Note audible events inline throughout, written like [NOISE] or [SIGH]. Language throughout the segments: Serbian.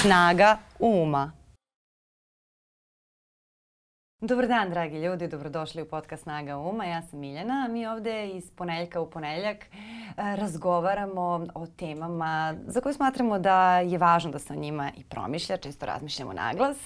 Snaga uma. Dobar dan, dragi ljudi, dobrodošli u podcast Snaga uma. Ja sam Miljana, a mi ovde iz ponedjeljka u ponedjeljak E, razgovaramo o temama za koje smatramo da je važno da se o njima i promišlja, često razmišljamo na glas,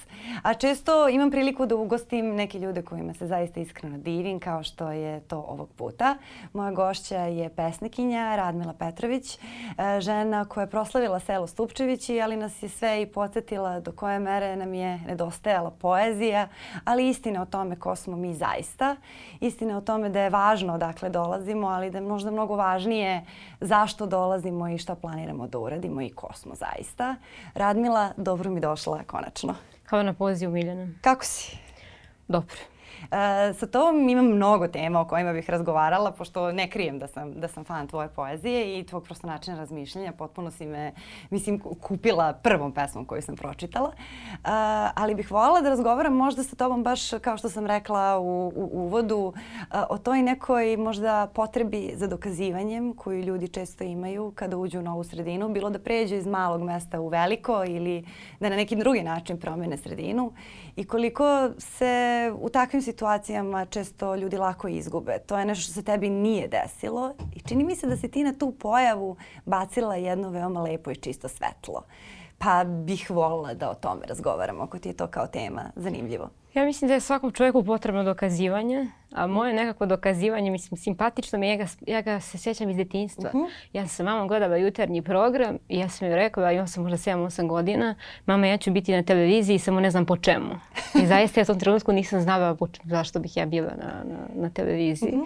a često imam priliku da ugostim neke ljude kojima se zaista iskreno divim, kao što je to ovog puta. Moja gošća je pesnikinja Radmila Petrović, e, žena koja je proslavila selo Stupčevići, ali nas je sve i podsjetila do koje mere nam je nedostajala poezija, ali istina o tome ko smo mi zaista, istina o tome da je važno odakle dolazimo, ali da je možda mnogo važnije zašto dolazimo i šta planiramo da uradimo i ko smo zaista. Radmila, dobro mi došla konačno. Hvala na pozivu Miljana. Kako si? Dobro. E, sa tobom imam mnogo tema o kojima bih razgovarala, pošto ne krijem da sam, da sam fan tvoje poezije i tvog prosto načina razmišljanja. Potpuno si me, mislim, kupila prvom pesmom koju sam pročitala. E, ali bih voljela da razgovaram možda sa tobom baš, kao što sam rekla u, u uvodu, e, o toj nekoj možda potrebi za dokazivanjem koju ljudi često imaju kada uđu u novu sredinu, bilo da pređu iz malog mesta u veliko ili da na neki drugi način promene sredinu i koliko se u takvim situacijama situacijama često ljudi lako izgube. To je nešto što se tebi nije desilo i čini mi se da si ti na tu pojavu bacila jedno veoma lepo i čisto svetlo. Pa bih volila da o tome razgovaramo ako ti je to kao tema zanimljivo. Ja mislim da je svakom čovjeku potrebno dokazivanje A moje nekako dokazivanje, mislim, simpatično mi je, ja ga, ja ga se sjećam iz djetinjstva. Uh mhm. -huh. Ja sam mamom gledala jutarnji program i ja sam joj rekla, ja imam sam možda 7-8 godina, mama ja ću biti na televiziji samo ne znam po čemu. I zaista ja u tom trenutku nisam znala po, zašto bih ja bila na, na, na televiziji. Uh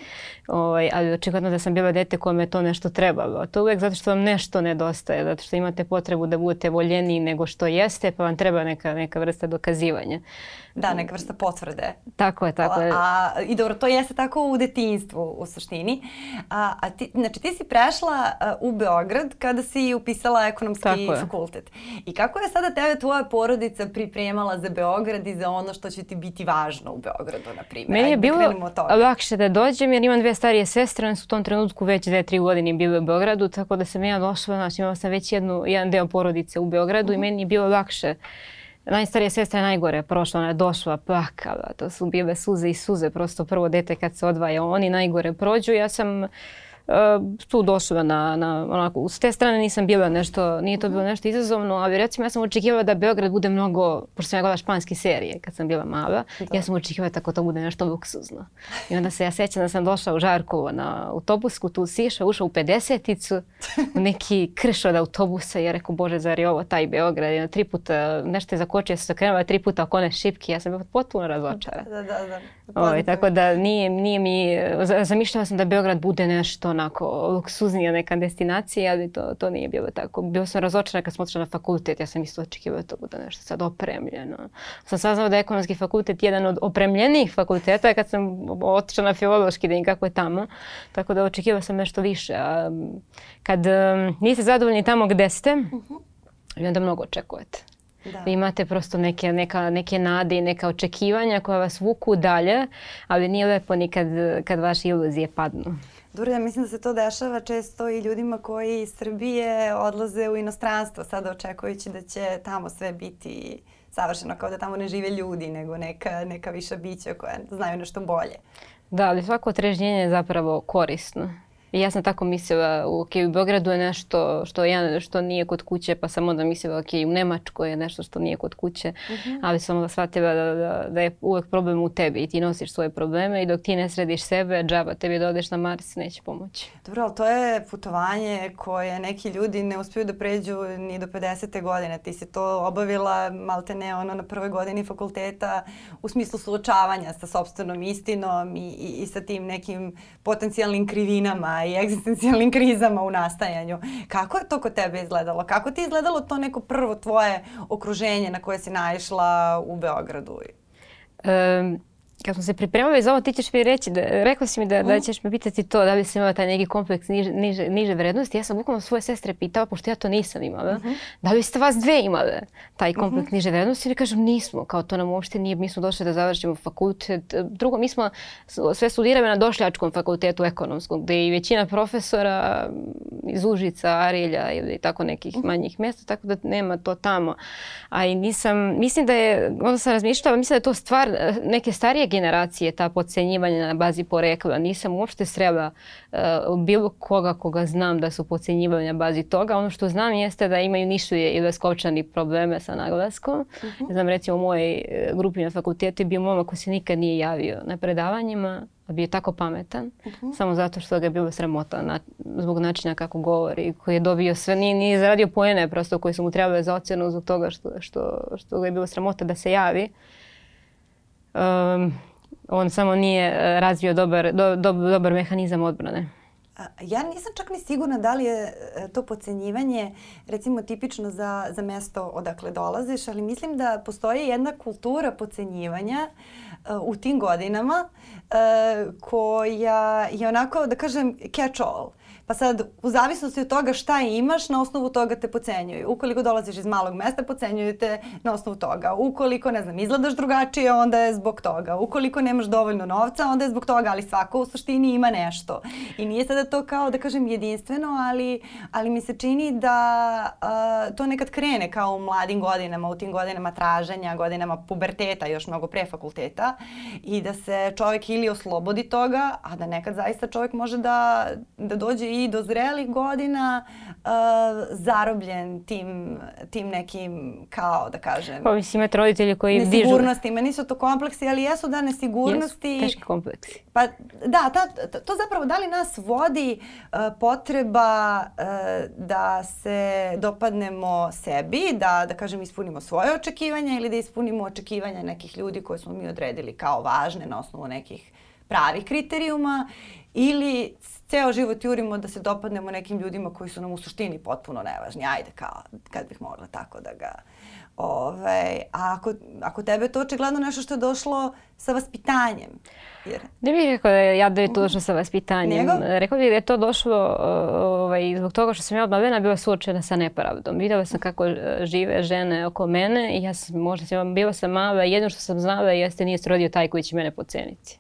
-huh. o, ali očigledno da sam bila dete kome je to nešto trebalo. To uvek zato što vam nešto nedostaje, zato što imate potrebu da budete voljeniji nego što jeste, pa vam treba neka, neka vrsta dokazivanja. Da, neka vrsta potvrde. Tako je, tako je. A, a i dobro to jeste tako u detinjstvu u suštini. A, a ti, znači ti si prešla u Beograd kada si upisala ekonomski tako fakultet. Je. I kako je sada tebe tvoja porodica pripremala za Beograd i za ono što će ti biti važno u Beogradu, na primjer? Meni je da bilo da lakše da dođem jer imam dve starije sestre, one su u tom trenutku već 2-3 godine bile u Beogradu, tako da sam ja došla, znači imala sam već jednu, jedan deo porodice u Beogradu mm -hmm. i mhm. meni je bilo lakše Najstarija sestra je najgore prošla, ona je došla, plakala, to su bile suze i suze, prosto prvo dete kad se odvaja, oni najgore prođu. Ja sam Uh, tu došla na, na onako, s te strane nisam bila nešto, nije to bilo mhm. nešto izazovno, ali recimo ja sam očekivala da Beograd bude mnogo, pošto sam ja gledala španske serije kad sam bila mala, da. ja sam očekivala tako to bude nešto luksuzno. I onda se ja sećam da sam došla u Žarkovo na autobusku, tu siša, ušla u 50-icu, u neki krš od autobusa i ja rekao, bože, zar je ovo taj Beograd? I onda tri puta, nešto je zakočio, ja sam se krenula tri puta oko one šipke, ja sam bila potpuno razočara. Da, da, da. da. Ovo, ovaj, tako da nije, nije mi, zamišljala sam da Beograd bude nešto onako luksuznija neka destinacija, ali to, to nije bilo tako. Bio sam razočena kad sam otišla na fakultet, ja sam isto očekivala da to bude nešto sad opremljeno. Sam saznala da je ekonomski fakultet jedan od opremljenijih fakulteta kad sam otišla na filološki, da im kako je tamo. Tako da očekivala sam nešto više. A, kad um, niste zadovoljni tamo gde ste, uh mhm. -huh. onda mnogo očekujete. Da. Vi imate prosto neke, neka, neke nade i neka očekivanja koja vas vuku dalje, ali nije lepo nikad kad, kad vaše iluzije padnu. Dobro, ja mislim da se to dešava često i ljudima koji iz Srbije odlaze u inostranstvo, sada očekujući da će tamo sve biti savršeno, kao da tamo ne žive ljudi, nego neka, neka viša bića koja znaju nešto bolje. Da, ali svako trežnjenje je zapravo korisno. I ja sam tako mislila, ok, u Beogradu je nešto što, ja, što nije kod kuće, pa sam onda mislila, ok, u Nemačkoj je nešto što nije kod kuće, uh mhm. -huh. ali sam onda shvatila da, da, da, je uvek problem u tebi i ti nosiš svoje probleme i dok ti ne središ sebe, džaba, tebi da odeš na Mars neće pomoći. Dobro, ali to je putovanje koje neki ljudi ne uspiju da pređu ni do 50. godine. Ti si to obavila malte ne ono na prvoj godini fakulteta u smislu suočavanja sa sobstvenom istinom i, i, i sa tim nekim potencijalnim krivinama i egzistencijalnim krizama u nastajanju. Kako je to kod tebe izgledalo? Kako ti je izgledalo to neko prvo tvoje okruženje na koje si naišla u Beogradu? Um, kad smo se pripremali za ovo, ti ćeš mi reći, da, rekla si mi da, da mm. ćeš me pitati to da bi sam imala taj neki kompleks niže, niže, niže vrednosti. Ja sam bukvalno svoje sestre pitala, pošto ja to nisam imala, uh mhm. -huh. da li ste vas dve imale taj mhm. kompleks uh -huh. niže vrednosti? Ili kažem nismo, kao to nam uopšte nije, mi smo došli da završimo fakultet. Drugo, mi smo sve studirali na došljačkom fakultetu ekonomskom, gde i većina profesora mm, iz Užica, Arilja ili tako nekih mhm. manjih mesta, tako da nema to tamo. A i nisam, mislim da je, onda sam razmišljala, mislim da je to stvar eh, neke starije generacije ta pocenjivanja na bazi porekla. Nisam uopšte srela uh, bilo koga koga znam da su pocenjivali na bazi toga. Ono što znam jeste da imaju nišlije i leskovčani probleme sa naglaskom. Uh mhm. -huh. Znam recimo u mojoj e, grupi na fakultetu je bio momak koji se nikad nije javio na predavanjima, a bio je tako pametan, uh mhm. -huh. samo zato što ga je bilo sramota na, zbog načina kako govori, koji je dobio sve, nije, nije zaradio pojene prosto koje su mu trebale za ocenu zbog toga što, što, što ga je bilo sramota da se javi um, on samo nije e, razvio dobar, do, do, dobar mehanizam odbrane. Ja nisam čak ni sigurna da li je e, to pocenjivanje recimo tipično za, za mesto odakle dolaziš, ali mislim da postoji jedna kultura pocenjivanja uh, u tim godinama uh, koja je onako, da kažem, catch all. Uh, Pa sad, u zavisnosti od toga šta imaš, na osnovu toga te pocenjuju. Ukoliko dolaziš iz malog mesta, pocenjuju te na osnovu toga. Ukoliko, ne znam, izgledaš drugačije, onda je zbog toga. Ukoliko nemaš dovoljno novca, onda je zbog toga, ali svako u suštini ima nešto. I nije sada to kao, da kažem, jedinstveno, ali, ali mi se čini da a, to nekad krene kao u mladim godinama, u tim godinama traženja, godinama puberteta, još mnogo pre fakulteta i da se čovek ili oslobodi toga, a da nekad zaista čovek može da, da dođe i do zrelih godina uh, zarobljen tim, tim nekim, kao da kažem... Pa mislim, imate roditelje koji dižu... Nesigurnostima, nisu to kompleksi, ali jesu da nesigurnosti... Jesu, teški kompleksi. Pa da, ta, to, to zapravo da li nas vodi uh, potreba uh, da se dopadnemo sebi, da, da kažem ispunimo svoje očekivanja ili da ispunimo očekivanja nekih ljudi koje smo mi odredili kao važne na osnovu nekih pravih kriterijuma ili ceo život jurimo da se dopadnemo nekim ljudima koji su nam u suštini potpuno nevažni. Ajde, kao, kad bih mogla tako da ga... Ove, ovaj, a ako, ako tebe to očigledno nešto što je došlo sa vaspitanjem. Jer... Ne bih rekao da ja da je to mhm. došlo sa vaspitanjem. Njegov? Rekao bih da je to došlo ovaj, zbog toga što sam ja odmavljena bila suočena sa nepravdom. Videla sam kako e, žive žene oko mene i ja sam, možda sam bila sam mala, jedno što sam znala jeste nije se rodio taj koji će mene poceniti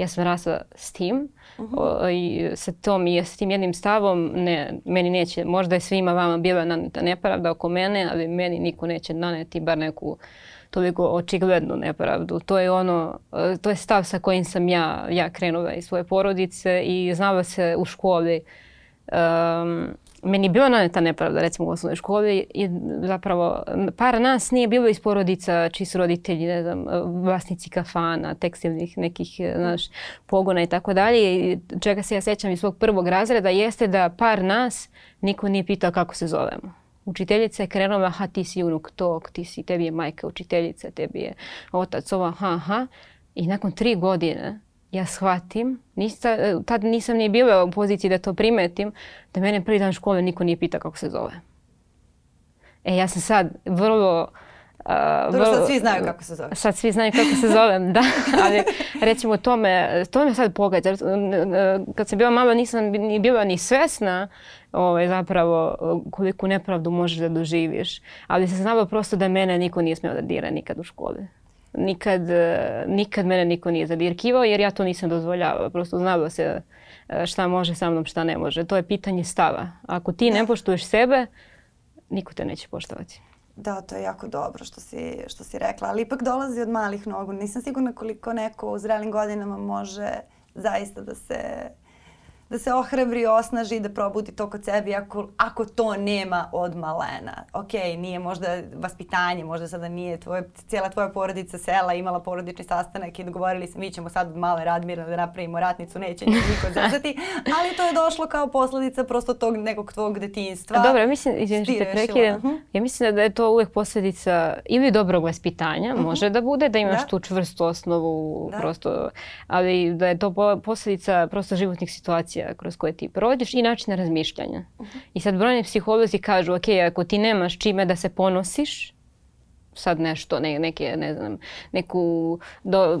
ja sam rasla s tim uh mhm. -huh. o, i sa tom i s tim jednim stavom ne, meni neće, možda je svima vama bila naneta nepravda oko mene, ali meni niko neće naneti bar neku toliko očiglednu nepravdu. To je ono, e, to je stav sa kojim sam ja, ja krenula iz svoje porodice i znala se u školi um, meni je bila naneta nepravda, recimo u osnovnoj školi, i zapravo par nas nije bilo iz porodica čiji su roditelji, ne znam, vlasnici kafana, tekstilnih nekih, e, znaš, pogona i tako dalje. I Čega se ja sećam iz svog prvog razreda jeste da par nas niko nije pitao kako se zovemo. Učiteljica je krenula, aha, ti si unuk tog, ti si, tebi je majka učiteljica, tebi je otac, ovo, aha, aha. I nakon tri godine ja shvatim, nista, e, tad nisam ni bila u poziciji da to primetim, da mene prvi dan škole niko nije pita kako se zove. E, ja sam sad vrlo... Uh, Dobro, sad svi znaju kako se zove. Sad svi znaju kako se zovem, da. [LAUGHS] Ali recimo to me, to me sad pogađa. Kad sam bila mala nisam ni bila ni svesna ovaj, zapravo koliku nepravdu možeš da doživiš. Ali se znala prosto da mene niko nije smio da dira nikad u školi nikad, e, nikad mene niko nije zadirkivao jer ja to nisam dozvoljavala. Prosto znala se e, šta može sa mnom, šta ne može. To je pitanje stava. Ako ti ne da. poštuješ sebe, niko te neće poštovati. Da, to je jako dobro što si, što si rekla, ali ipak dolazi od malih nogu. Nisam sigurna koliko neko u zrelim godinama može zaista da se uh, da se ohrebri, osnaži, da probudi to kod sebi ako, ako to nema od malena. Ok, nije možda vaspitanje, možda sada nije tvoje, cijela tvoja porodica sela imala porodični sastanak i dogovorili se mi ćemo sad od male radmirne da napravimo ratnicu, neće niko [LAUGHS] zazati, ali to je došlo kao posledica prosto tog nekog tvog detinjstva. A dobro, mislim, izvim što te prekidam, mhm. ja mislim da je to uvek posledica ili dobrog vaspitanja, mhm. može da bude, da imaš da. tu čvrstu osnovu, da. prosto, ali da je to posledica prosto životnih situacija emocija kroz koje ti prođeš i načina razmišljanja. Uh mhm. -huh. I sad brojni psiholozi kažu, ok, ako ti nemaš čime da se ponosiš, sad nešto, ne, neke, ne znam, neku do,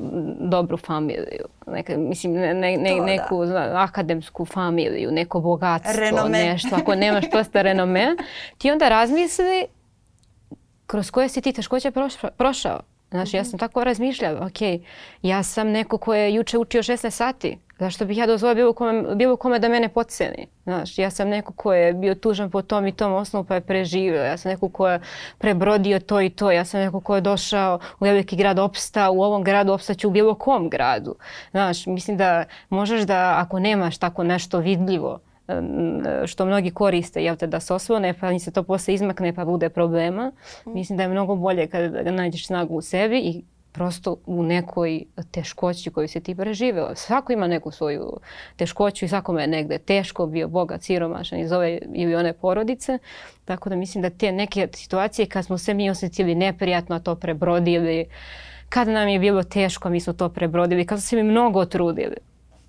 dobru familiju, neka, mislim, ne, ne, to, da. neku da. akademsku familiju, neko bogatstvo, renome. nešto. Ako nemaš dosta [LAUGHS] renome, ti onda razmisli kroz koje si ti teškoće prošao. Znaš, ja mhm. sam tako razmišljala, ok, ja sam neko ko je juče učio 16 sati, zašto bih ja dozvolila bilo kome, bilo kome da mene podceni? Znaš, ja sam neko ko je bio tužan po tom i tom osnovu pa je preživio, ja sam neko ko je prebrodio to i to, ja sam neko ko je došao u veliki grad opsta, u ovom gradu opstaću u bilo kom gradu. Znaš, mislim da možeš da ako nemaš tako nešto vidljivo, što mnogi koriste, jel te, da se osvone, pa im se to posle izmakne pa bude problema. Mhm. Mislim da je mnogo bolje kada nađeš snagu u sebi i prosto u nekoj teškoći koju se ti preživeo. Svako ima neku svoju teškoću i svakome je negde teško, bio bogat, siromašan iz ove ili one porodice. Tako da mislim da te neke situacije kad smo se mi osjetili neprijatno, a to prebrodili, kada nam je bilo teško, mi smo to prebrodili, kad smo se mi mnogo trudili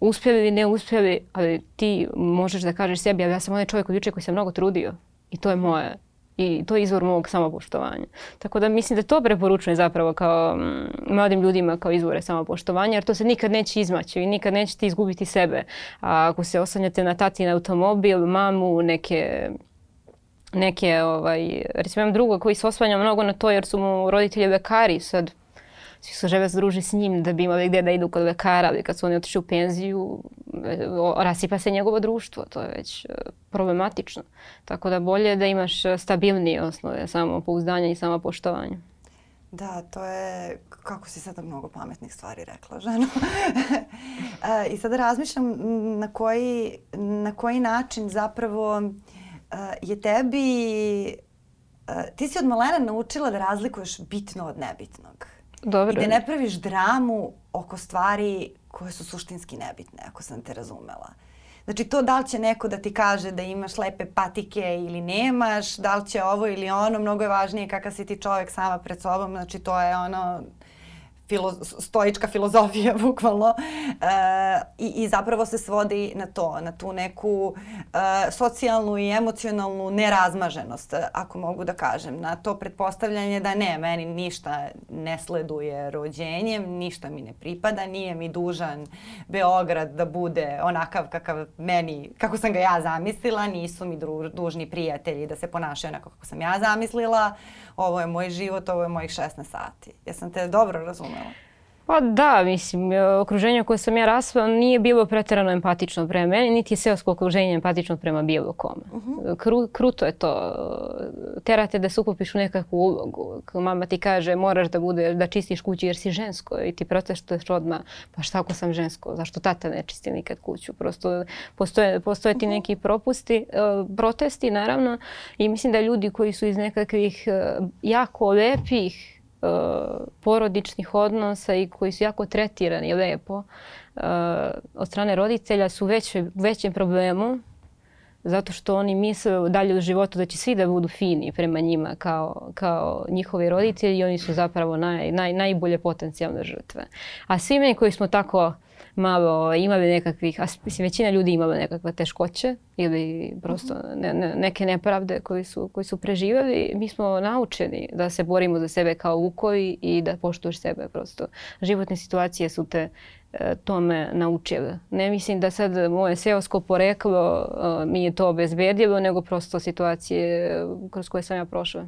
uspjeli ili ne uspjeli, ali ti možeš da kažeš sebi, ja sam onaj čovjek od juče koji se mnogo trudio i to je moje i to je izvor mog samopoštovanja. Tako da mislim da to preporučujem zapravo kao m, mm, mladim ljudima kao izvore samopoštovanja, jer to se nikad neće izmaći i nikad nećete izgubiti sebe. A ako se osanjate na tatin automobil, mamu, neke neke, ovaj, recimo imam druga koji se osvanja mnogo na to jer su mu roditelji lekari sad svi znači, su žele združi s njim da bi imali gdje da idu kod lekara, ali kad su oni otišli u penziju, rasipa se njegovo društvo, to je već e, problematično. Tako da bolje da imaš e, stabilnije osnove samo pouzdanje i samo poštovanje. Da, to je, kako si sada mnogo pametnih stvari rekla, ženo. [LAUGHS] E, I sada razmišljam na koji, na koji način zapravo je tebi, ti si od malena naučila da razlikuješ bitno od nebitnog. Dobro. I da ne praviš dramu oko stvari koje su suštinski nebitne, ako sam te razumela. Znači to da li će neko da ti kaže da imaš lepe patike ili nemaš, da li će ovo ili ono, mnogo je važnije kakav si ti čovek sama pred sobom, znači to je ono filo, stoička filozofija [LAUGHS] bukvalno e, i, i zapravo se svodi na to, na tu neku e, socijalnu i emocionalnu nerazmaženost, ako mogu da kažem, na to pretpostavljanje da ne, meni ništa ne sleduje rođenjem, ništa mi ne pripada, nije mi dužan Beograd da bude onakav kakav meni, kako sam ga ja zamislila, nisu mi dru, dužni prijatelji da se ponašaju onako kako sam ja zamislila, ovo je moj život, ovo je mojih 16 sati. Ja sam te dobro razumela. Pa da, mislim, e, okruženje u kojem sam ja rasla nije bilo preterano empatično prema meni, niti je seosko okruženje empatično prema bilo kome. Uh mhm. -huh. Kru, kruto je to. Terate da se ukupiš u nekakvu ulogu. Mama ti kaže moraš da, bude, da čistiš kuću jer si žensko i ti protestuješ odmah pa šta ako sam žensko, zašto tata ne čisti nikad kuću. Prosto postoje, postoje ti mhm. neki propusti, e, protesti naravno i mislim da ljudi koji su iz nekakvih e, jako lepih E, porodičnih odnosa i koji su jako tretirani lepo uh, od strane roditelja su već, većem problemu zato što oni misle dalje u životu da će svi da budu fini prema njima kao, kao njihovi roditelji i oni su zapravo naj, naj, najbolje potencijalne žrtve. A svi mi koji smo tako malo imali nekakvih, a mislim većina ljudi imala nekakve teškoće ili prosto mhm. ne, ne, neke nepravde koji su, koji su preživali, mi smo naučeni da se borimo za sebe kao vukovi i da poštuješ sebe prosto. Životne situacije su te E, tome naučili. Ne mislim da sad moje seosko poreklo e, mi je to obezbedilo, nego prosto situacije kroz koje sam ja prošla.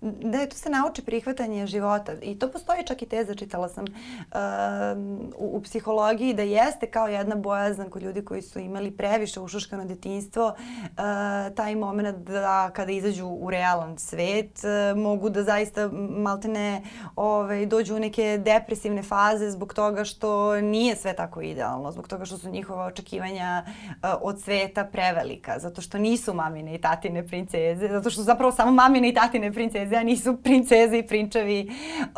Da, to se nauči prihvatanje života i to postoji čak i teza, čitala sam uh, u, u psihologiji da jeste kao jedna bojazan kod ljudi koji su imali previše ušuškano detinstvo, uh, taj moment da kada izađu u realan svet uh, mogu da zaista maltene ovaj, dođu u neke depresivne faze zbog toga što nije sve tako idealno, zbog toga što su njihova očekivanja uh, od sveta prevelika, zato što nisu mamine i tatine princeze, zato što su zapravo samo mamine i tatine princeze da nisu princeze i prinčevi uh,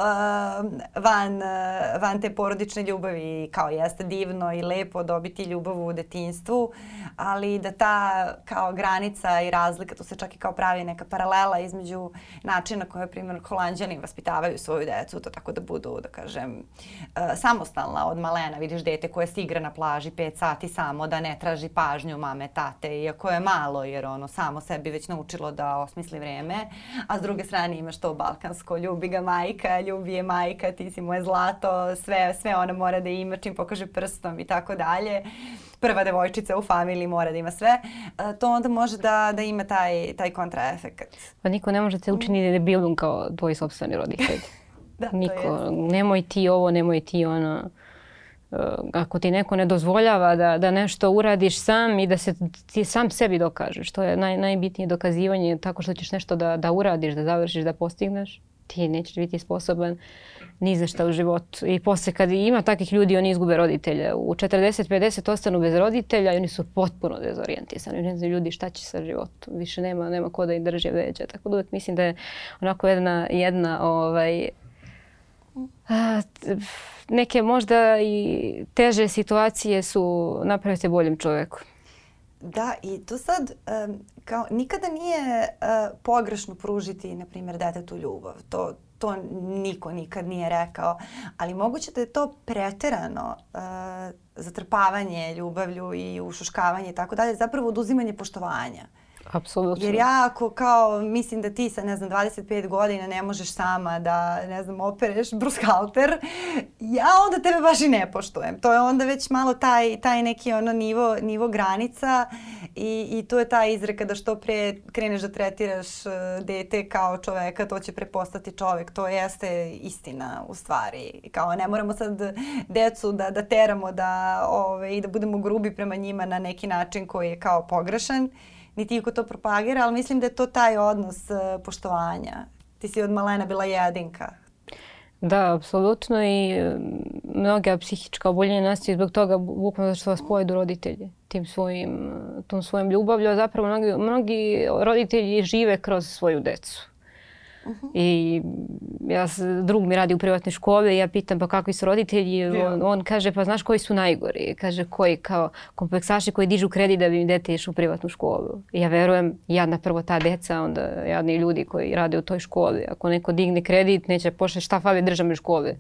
van, uh, van te porodične ljubavi. I kao jeste divno i lepo dobiti ljubav u detinstvu, ali da ta kao granica i razlika, tu se čak i kao pravi neka paralela između načina koje, primjer, holandjani vaspitavaju svoju decu, to da tako da budu, da kažem, uh, samostalna od malena. Vidiš dete koje se igra na plaži 5 sati samo, da ne traži pažnju mame, tate, iako je malo, jer ono samo sebi već naučilo da osmisli vreme, a s druge strane strani imaš to balkansko, ljubi ga majka, ljubi je majka, ti si moje zlato, sve, sve ona mora da ima čim pokaže prstom i tako dalje. Prva devojčica u familiji mora da ima sve. E, to onda može da, da ima taj, taj kontraefekt. Pa niko ne može te učiniti da debilom kao tvoj sobstveni roditelj. [LAUGHS] da, Niko, nemoj ti ovo, nemoj ti ono. Eh, ako ti neko ne dozvoljava da, da nešto uradiš sam i da se ti sam sebi dokažeš. To je naj, najbitnije dokazivanje tako što ćeš nešto da, da uradiš, da završiš, da postigneš. Ti nećeš biti sposoban ni za šta u životu. I posle kad ima takih ljudi, oni izgube roditelje. U 40-50 ostanu bez roditelja i oni su potpuno dezorijentisani. Ne znaju ljudi šta će sa životom. Više nema, nema ko da im drži veđa. Tako da uvek mislim da je onako jedna, jedna ovaj, a, neke možda i teže situacije su napravite boljim čoveku. Da, i to sad um, kao nikada nije uh, pogrešno pružiti, na primjer, detetu ljubav. To, to niko nikad nije rekao, ali moguće da je to preterano uh, zatrpavanje ljubavlju i ušuškavanje i tako dalje, zapravo oduzimanje poštovanja. Uh, Apsolutno. Jer ja ako kao mislim da ti sa ne znam 25 godina ne možeš sama da ne znam opereš bruskalter, ja onda tebe baš i ne poštujem. To je onda već malo taj, taj neki ono nivo, nivo granica i, i tu je ta izreka da što pre kreneš da tretiraš e, dete kao čoveka, to će prepostati čovek. To jeste istina u stvari. Kao ne moramo sad decu da, da teramo da, ove, i da budemo grubi prema njima na neki način koji je kao pogrešan niti iko to propagira, ali mislim da je to taj odnos uh, poštovanja. Ti si od malena bila jedinka. Da, apsolutno i e, mnoga psihička oboljenja nastaju zbog toga bukvalno zato što vas pojedu roditelji tim svojim, e, tom svojom ljubavlju, a zapravo mnogi, mnogi roditelji žive kroz svoju decu. -huh. I ja, drug mi radi u privatnoj školi i ja pitam pa kakvi su roditelji. Ja. On, on kaže pa znaš koji su najgori? Kaže koji kao kompleksaši koji dižu kredit da bi im dete išlo u privatnu školu. I ja verujem jadna prvo ta deca, onda jadni ljudi koji rade u toj školi. Ako neko digne kredit neće pošle šta fali državne škole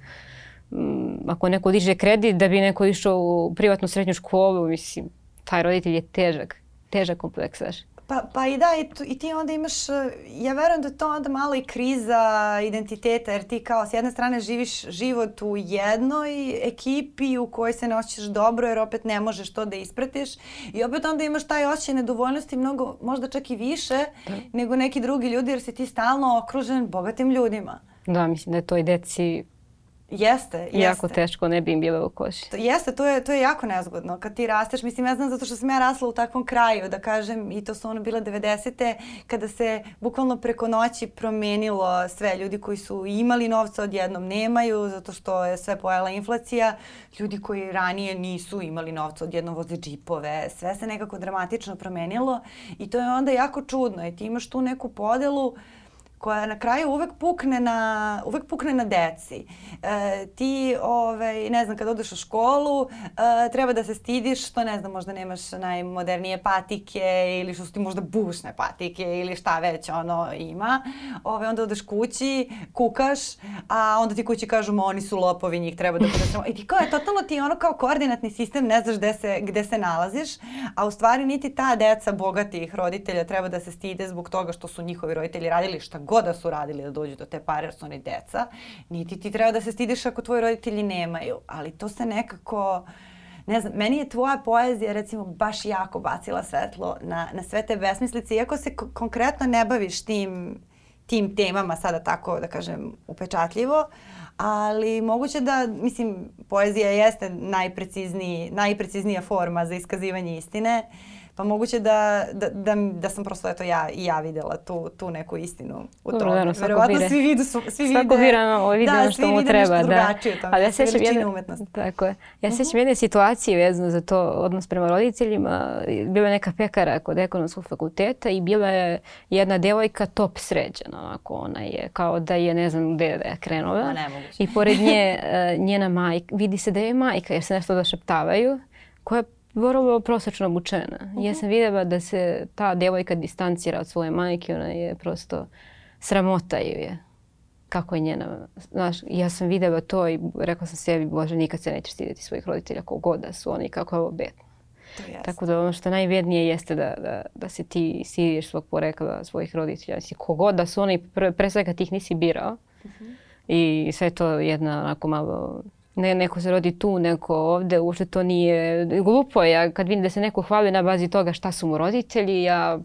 mm, ako neko diže kredit da bi neko išao u privatnu srednju školu, mislim, taj roditelj je težak, težak kompleksaš. Pa, pa i da, i, tu, i ti onda imaš, e, ja verujem da to onda mala i kriza identiteta, jer ti kao s jedne strane živiš život u jednoj ekipi u kojoj se ne osjećaš dobro jer opet ne možeš to da ispratiš i opet onda imaš taj osjećaj nedovoljnosti mnogo, možda čak i više da. nego neki drugi ljudi jer si ti stalno okružen bogatim ljudima. Da, mislim da je to i deci Jeste, jeste. Jako teško, ne bi im bila u koži. To, jeste, to je, to je jako nezgodno. Kad ti rasteš, mislim, ja znam zato što sam ja rasla u takvom kraju, da kažem, i to su ono bile 90. kada se bukvalno preko noći promenilo sve. Ljudi koji su imali novca odjednom nemaju, zato što je sve pojela inflacija. Ljudi koji ranije nisu imali novca odjednom voze džipove. Sve se nekako dramatično promenilo i to je onda jako čudno. I ti imaš tu neku podelu uh, koja na kraju uvek pukne na, uvek pukne na deci. E, ti, ovaj, ne znam, kad odeš u školu, e, treba da se stidiš što, ne znam, možda nemaš najmodernije patike ili što su ti možda bušne patike ili šta već ono ima. Ove, onda odeš kući, kukaš, a onda ti kući kažu, ma oni su lopovi, njih treba da bude [LAUGHS] sramo. I ti kao, je, totalno ti ono kao koordinatni sistem, ne znaš gde se, gde se nalaziš, a u stvari niti ta deca bogatih roditelja treba da se stide zbog toga što su njihovi roditelji radili šta god da su radili da dođu do te pare, jer su oni deca, niti ti treba da se stidiš ako tvoji roditelji nemaju. Ali to se nekako... Ne znam, meni je tvoja poezija recimo baš jako bacila svetlo na, na sve te besmislice, iako se konkretno ne baviš tim, tim temama sada tako, da kažem, upečatljivo, ali moguće da, mislim, poezija jeste najprecizniji, najpreciznija forma za iskazivanje istine, uh, Pa moguće da, da, da, da sam prosto eto ja i ja videla tu, tu neku istinu u tome. Dobro, Verovatno bire. svi vide, svi vide, svako bira ovo video da, što mu treba. Da, tome, Ali ja se sećam jedne, umetnost. tako je. Ja se sećam uh mhm. -huh. jedne situacije vezano za to odnos prema roditeljima. Bila je neka pekara kod ekonomskog fakulteta i bila je jedna devojka top sređena. Onako, ona je kao da je ne znam gde da je krenula. Ma nemoguće. I pored nje [LAUGHS] e, njena majka, vidi se da je majka jer se nešto došaptavaju koja vrlo prosečno obučena. Uh mhm. -huh. Ja sam vidjela da se ta devojka distancira od svoje majke, ona je prosto sramota ju je. Kako je njena, znaš, ja sam vidjela to i rekla sam sebi, Bože, nikad se nećeš stidjeti svojih roditelja kog da su oni, kako je ovo bedno. Tako da ono što najvjednije jeste da, da, da se ti siriješ svog porekla, svojih roditelja. Znači, kogod da su oni, pre, pre svega ti nisi birao. Uh mhm. -huh. I sve to jedna onako malo ne, neko se rodi tu, neko ovde, uopšte to nije, glupo ja kad vidim da se neko hvali na bazi toga šta su mu roditelji, ja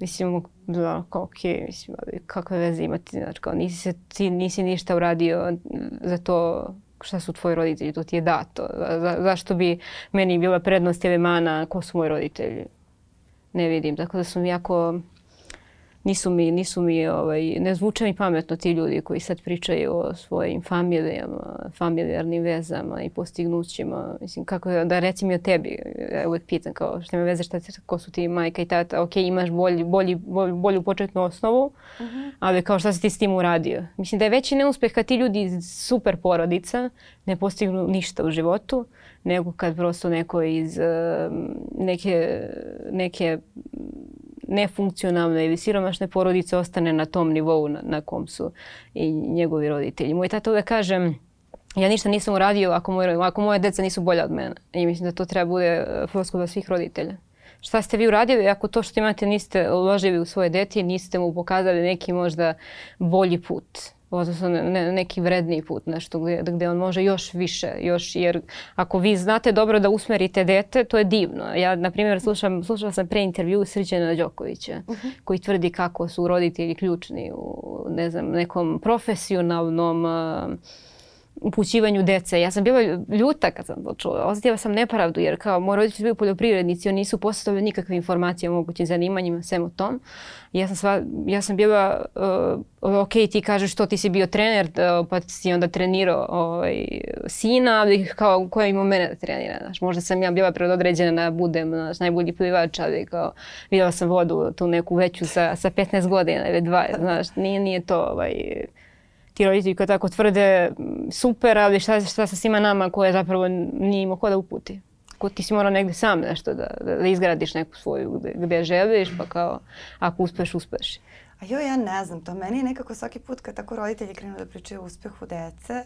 mislim, da, kao, ok, mislim, ali kakve veze imati, znači, kao, nisi, se, ti, nisi ništa uradio za to šta su tvoji roditelji, to ti je dato. Za, zašto bi meni bila prednost ili mana ko su moji roditelji? Ne vidim, tako da sam jako nisu mi, nisu mi ovaj, ne zvuče mi pametno ti ljudi koji sad pričaju o svojim familijama, familijarnim vezama i postignućima. Mislim, kako da recim i tebi, ja uvek pitan kao šta me veze, šta, ko su ti majka i tata, ok, imaš bolji, bolji, bolj, bolju početnu osnovu, uh mhm. -huh. ali kao šta si ti s tim uradio. Mislim da je veći neuspeh kad ti ljudi iz super porodica ne postignu ništa u životu, nego kad prosto neko iz neke, neke nefunkcionalne ili siromašne porodice ostane na tom nivou na, na kom su i njegovi roditelji. Moj tata uvek kaže, ja ništa nisam uradio ako, moj, ako moje deca nisu bolja od mene. I mislim da to treba bude e, floskula svih roditelja. Šta ste vi uradili ako to što imate niste uložili u svoje dete niste mu pokazali neki možda bolji put? odnosno ne, neki vredniji put, nešto gde, gde on može još više, još, jer ako vi znate dobro da usmerite dete, to je divno. Ja, na primjer, slušam, slušala sam pre intervju Srđana Đokovića, uh mhm. -huh. koji tvrdi kako su roditelji ključni u, ne znam, nekom profesionalnom uh, upućivanju dece. Ja sam bila ljuta kad sam to čula. Osjetila sam nepravdu jer kao moji roditelji bili poljoprivrednici, oni nisu postavili nikakve informacije o mogućim zanimanjima, sem o tom. Ja sam, sva, ja sam bila, uh, ok, ti kažeš što ti si bio trener, uh, pa si onda trenirao ovaj, sina, ali kao koja ima mene da trenira. Znaš, možda sam ja bila predodređena da budem znaš, najbolji plivač, ali kao vidjela sam vodu tu neku veću sa, sa 15 godina ili 20, znaš, nije, nije to ovaj, ti roditelji koji tako tvrde mm, super, ali šta, šta sa svima nama koje zapravo nije imao ko da uputi. Ko ti si morao negde sam nešto da, da, da izgradiš neku svoju gde, gde želiš, pa kao ako uspeš, uspeš. A joj, ja ne znam, to meni je nekako svaki put kad tako roditelji krenu da pričaju o uspehu dece,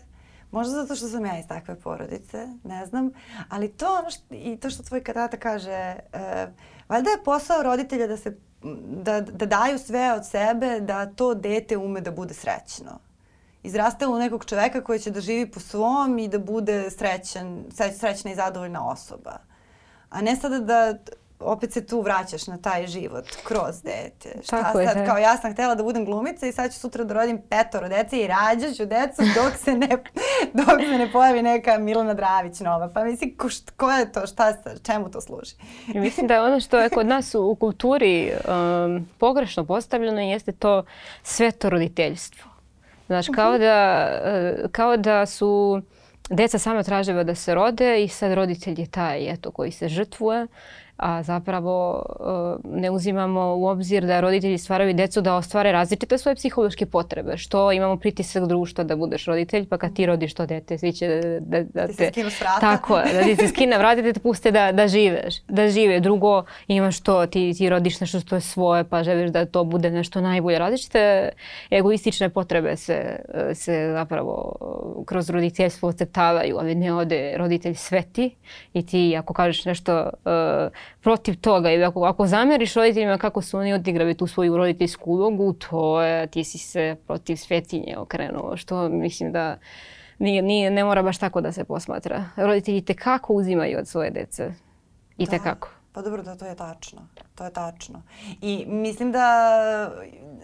Možda zato što sam ja iz takve porodice, ne znam, ali to ono što, i to što tvoj tata kaže, e, valjda je posao roditelja da se da, da daju sve od sebe da to dete ume da bude srećno izrastala u nekog čoveka koji će da živi po svom i da bude srećan, srećna i zadovoljna osoba. A ne sada da opet se tu vraćaš na taj život kroz dete. Šta Tako sad, je, da. kao ja sam htela da budem glumica i sad ću sutra da rodim petoro dece i rađaću decu dok se ne, [LAUGHS] dok se ne pojavi neka Milana Dravić nova. Pa mislim, ko, št, ko je to, šta, čemu to služi? I mislim da je ono što je kod nas u, kulturi um, pogrešno postavljeno jeste to sveto roditeljstvo. Znaš, mhm. kao da, e, kao da su deca sama tražila da se rode i sad roditelj je taj eto, koji se žrtvuje a zapravo e, ne uzimamo u obzir da roditelji stvaraju decu da ostvare različite svoje psihološke potrebe. Što imamo pritisak društva da budeš roditelj, pa kad ti mhm. rodiš to dete, svi će da, da ti te... Ti se Tako, da ti se skine vrata, da te puste da, da živeš. Da žive. Drugo, imaš to, ti, ti rodiš nešto što je svoje, pa želiš da to bude nešto najbolje. Različite egoistične potrebe se, se zapravo e, kroz roditeljstvo ocrtavaju, ali ne ode roditelj sveti i ti ako kažeš nešto uh, protiv toga. I ako, ako zameriš roditeljima kako su oni odigrali tu svoju roditeljsku ulogu, to je, ti si se protiv svetinje okrenuo, što mislim da nije, nije, ne mora baš tako da se posmatra. Roditelji te kako uzimaju od svoje dece. Da. I te kako. Pa dobro, da to je tačno. To je tačno. I mislim da,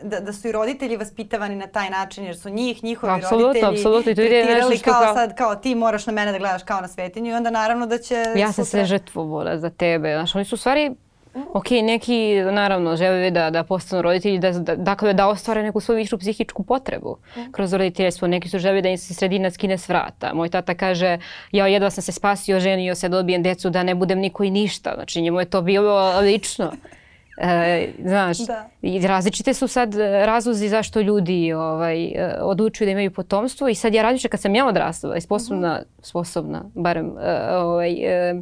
da, da su i roditelji vaspitavani na taj način, jer su njih, njihovi absolutno, roditelji absolutno. To tretirali kao, kao sad, kao ti moraš na mene da gledaš kao na svetinju i onda naravno da će... Ja sam sve žrtvovala za tebe. Znaš, oni su u stvari Mm. ok, neki naravno žele da, da postanu roditelji, da, da, dakle da ostvare neku svoju višu psihičku potrebu mm. kroz roditeljstvo. Neki su žele da im se sredina skine s vrata. Moj tata kaže, ja jedva sam se spasio, ženio se, dobijem decu, da ne budem niko i ništa. Znači njemu je to bilo lično. E, znaš, da. različite su sad razlozi zašto ljudi ovaj, odlučuju da imaju potomstvo i sad ja različite kad sam ja odrastala i sposobna, mhm. sposobna barem e, ovaj, e,